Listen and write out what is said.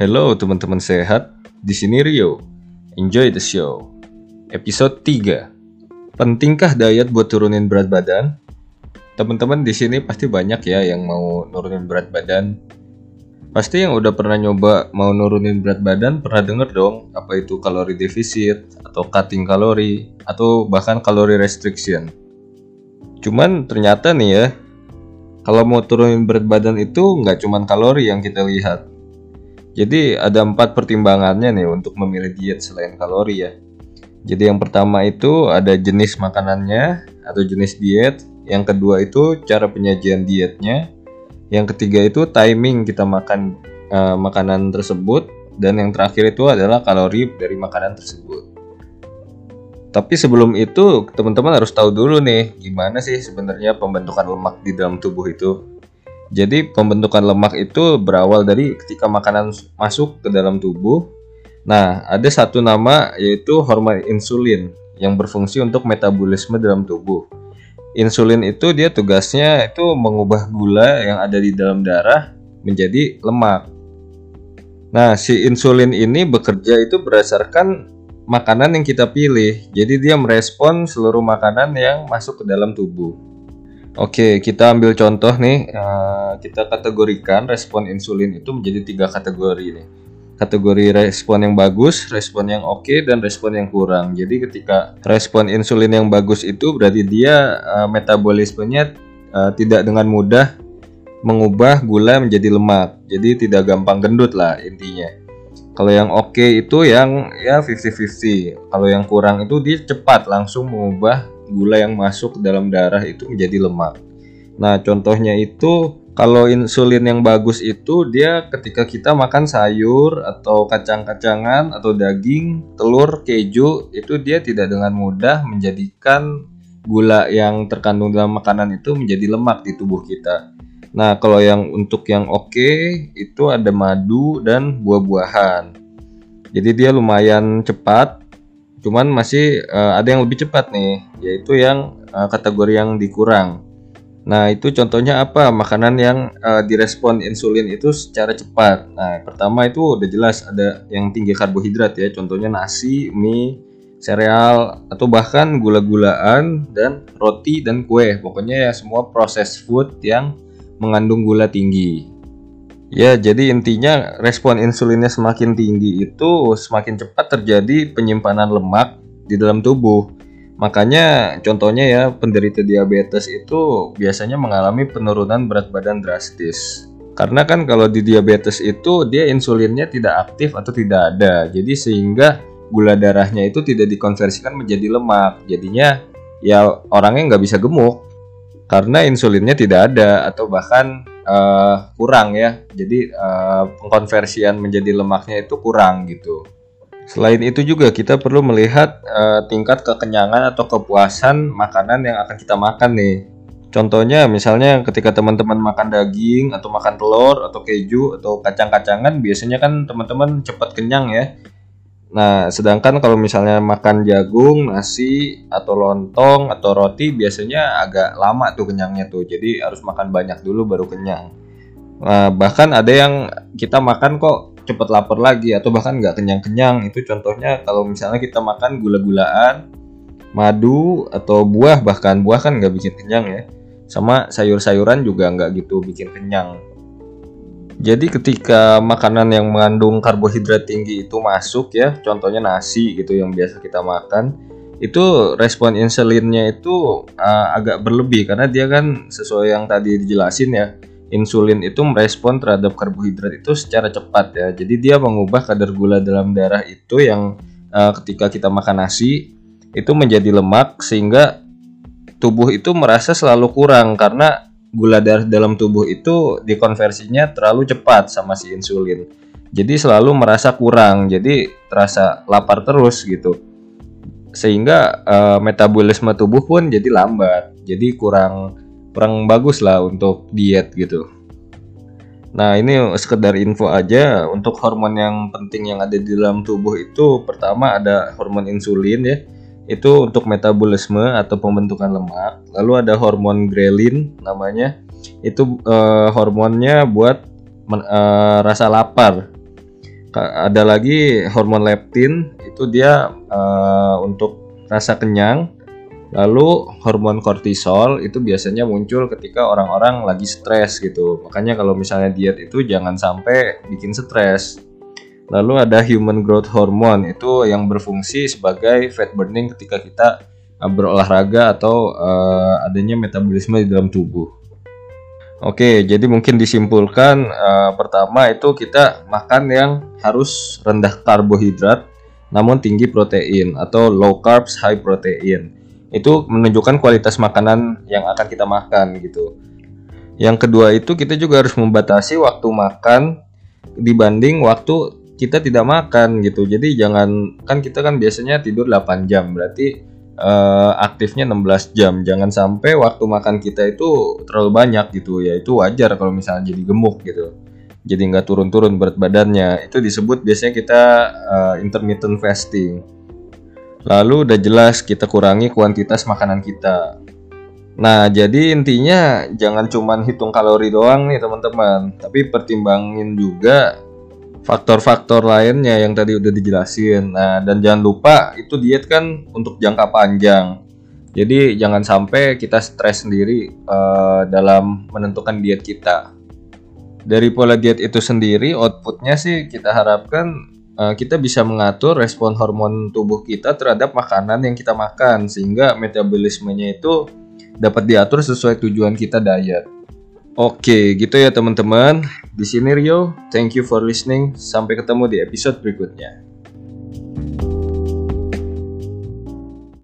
Hello teman-teman sehat, di sini Rio. Enjoy the show. Episode 3. Pentingkah diet buat turunin berat badan? Teman-teman di sini pasti banyak ya yang mau nurunin berat badan. Pasti yang udah pernah nyoba mau nurunin berat badan pernah denger dong apa itu kalori defisit atau cutting kalori atau bahkan kalori restriction. Cuman ternyata nih ya, kalau mau turunin berat badan itu nggak cuma kalori yang kita lihat. Jadi ada empat pertimbangannya nih untuk memilih diet selain kalori ya. Jadi yang pertama itu ada jenis makanannya atau jenis diet. Yang kedua itu cara penyajian dietnya. Yang ketiga itu timing kita makan uh, makanan tersebut. Dan yang terakhir itu adalah kalori dari makanan tersebut. Tapi sebelum itu teman-teman harus tahu dulu nih gimana sih sebenarnya pembentukan lemak di dalam tubuh itu. Jadi pembentukan lemak itu berawal dari ketika makanan masuk ke dalam tubuh. Nah, ada satu nama yaitu hormon insulin yang berfungsi untuk metabolisme dalam tubuh. Insulin itu dia tugasnya itu mengubah gula yang ada di dalam darah menjadi lemak. Nah, si insulin ini bekerja itu berdasarkan makanan yang kita pilih. Jadi dia merespon seluruh makanan yang masuk ke dalam tubuh. Oke, kita ambil contoh nih. Uh, kita kategorikan respon insulin itu menjadi tiga kategori nih. Kategori respon yang bagus, respon yang oke, okay, dan respon yang kurang. Jadi ketika respon insulin yang bagus itu berarti dia uh, metabolismenya uh, tidak dengan mudah mengubah gula menjadi lemak. Jadi tidak gampang gendut lah intinya. Kalau yang oke okay itu yang ya 50-50. Kalau yang kurang itu dia cepat langsung mengubah gula yang masuk dalam darah itu menjadi lemak. Nah, contohnya itu kalau insulin yang bagus itu dia ketika kita makan sayur atau kacang-kacangan atau daging, telur, keju itu dia tidak dengan mudah menjadikan gula yang terkandung dalam makanan itu menjadi lemak di tubuh kita. Nah, kalau yang untuk yang oke okay, itu ada madu dan buah-buahan. Jadi dia lumayan cepat, cuman masih uh, ada yang lebih cepat nih, yaitu yang uh, kategori yang dikurang. Nah, itu contohnya apa? Makanan yang uh, direspon insulin itu secara cepat. Nah, pertama itu udah jelas ada yang tinggi karbohidrat ya, contohnya nasi, mie, sereal atau bahkan gula-gulaan dan roti dan kue. Pokoknya ya semua proses food yang mengandung gula tinggi. Ya, jadi intinya respon insulinnya semakin tinggi itu semakin cepat terjadi penyimpanan lemak di dalam tubuh. Makanya contohnya ya penderita diabetes itu biasanya mengalami penurunan berat badan drastis. Karena kan kalau di diabetes itu dia insulinnya tidak aktif atau tidak ada. Jadi sehingga gula darahnya itu tidak dikonversikan menjadi lemak. Jadinya ya orangnya nggak bisa gemuk karena insulinnya tidak ada atau bahkan uh, kurang ya. Jadi uh, pengkonversian menjadi lemaknya itu kurang gitu. Selain itu juga kita perlu melihat uh, tingkat kekenyangan atau kepuasan makanan yang akan kita makan nih. Contohnya misalnya ketika teman-teman makan daging atau makan telur atau keju atau kacang-kacangan biasanya kan teman-teman cepat kenyang ya. Nah, sedangkan kalau misalnya makan jagung, nasi, atau lontong, atau roti biasanya agak lama tuh kenyangnya tuh. Jadi harus makan banyak dulu baru kenyang. Nah, bahkan ada yang kita makan kok cepet lapar lagi atau bahkan nggak kenyang-kenyang. Itu contohnya kalau misalnya kita makan gula-gulaan, madu, atau buah bahkan buah kan nggak bikin kenyang ya. Sama sayur-sayuran juga nggak gitu bikin kenyang. Jadi ketika makanan yang mengandung karbohidrat tinggi itu masuk ya, contohnya nasi gitu yang biasa kita makan, itu respon insulinnya itu uh, agak berlebih karena dia kan sesuai yang tadi dijelasin ya, insulin itu merespon terhadap karbohidrat itu secara cepat ya. Jadi dia mengubah kadar gula dalam darah itu yang uh, ketika kita makan nasi itu menjadi lemak sehingga tubuh itu merasa selalu kurang karena gula darah dalam tubuh itu dikonversinya terlalu cepat sama si insulin. Jadi selalu merasa kurang, jadi terasa lapar terus gitu. Sehingga uh, metabolisme tubuh pun jadi lambat. Jadi kurang kurang bagus lah untuk diet gitu. Nah, ini sekedar info aja untuk hormon yang penting yang ada di dalam tubuh itu pertama ada hormon insulin ya itu untuk metabolisme atau pembentukan lemak. Lalu ada hormon grelin namanya. Itu uh, hormonnya buat men, uh, rasa lapar. Ada lagi hormon leptin itu dia uh, untuk rasa kenyang. Lalu hormon kortisol itu biasanya muncul ketika orang-orang lagi stres gitu. Makanya kalau misalnya diet itu jangan sampai bikin stres. Lalu ada human growth hormone itu yang berfungsi sebagai fat burning ketika kita uh, berolahraga atau uh, adanya metabolisme di dalam tubuh. Oke, jadi mungkin disimpulkan uh, pertama itu kita makan yang harus rendah karbohidrat namun tinggi protein atau low carbs high protein. Itu menunjukkan kualitas makanan yang akan kita makan gitu. Yang kedua itu kita juga harus membatasi waktu makan dibanding waktu kita tidak makan gitu. Jadi jangan kan kita kan biasanya tidur 8 jam berarti uh, aktifnya 16 jam. Jangan sampai waktu makan kita itu terlalu banyak gitu ya. Itu wajar kalau misalnya jadi gemuk gitu. Jadi nggak turun-turun berat badannya. Itu disebut biasanya kita uh, intermittent fasting. Lalu udah jelas kita kurangi kuantitas makanan kita. Nah, jadi intinya jangan cuman hitung kalori doang nih teman-teman, tapi pertimbangin juga faktor-faktor lainnya yang tadi udah dijelasin. Nah, dan jangan lupa itu diet kan untuk jangka panjang. Jadi jangan sampai kita stres sendiri uh, dalam menentukan diet kita. Dari pola diet itu sendiri, outputnya sih kita harapkan uh, kita bisa mengatur respon hormon tubuh kita terhadap makanan yang kita makan sehingga metabolismenya itu dapat diatur sesuai tujuan kita diet. Oke, gitu ya teman-teman. Di sini Rio, thank you for listening. Sampai ketemu di episode berikutnya.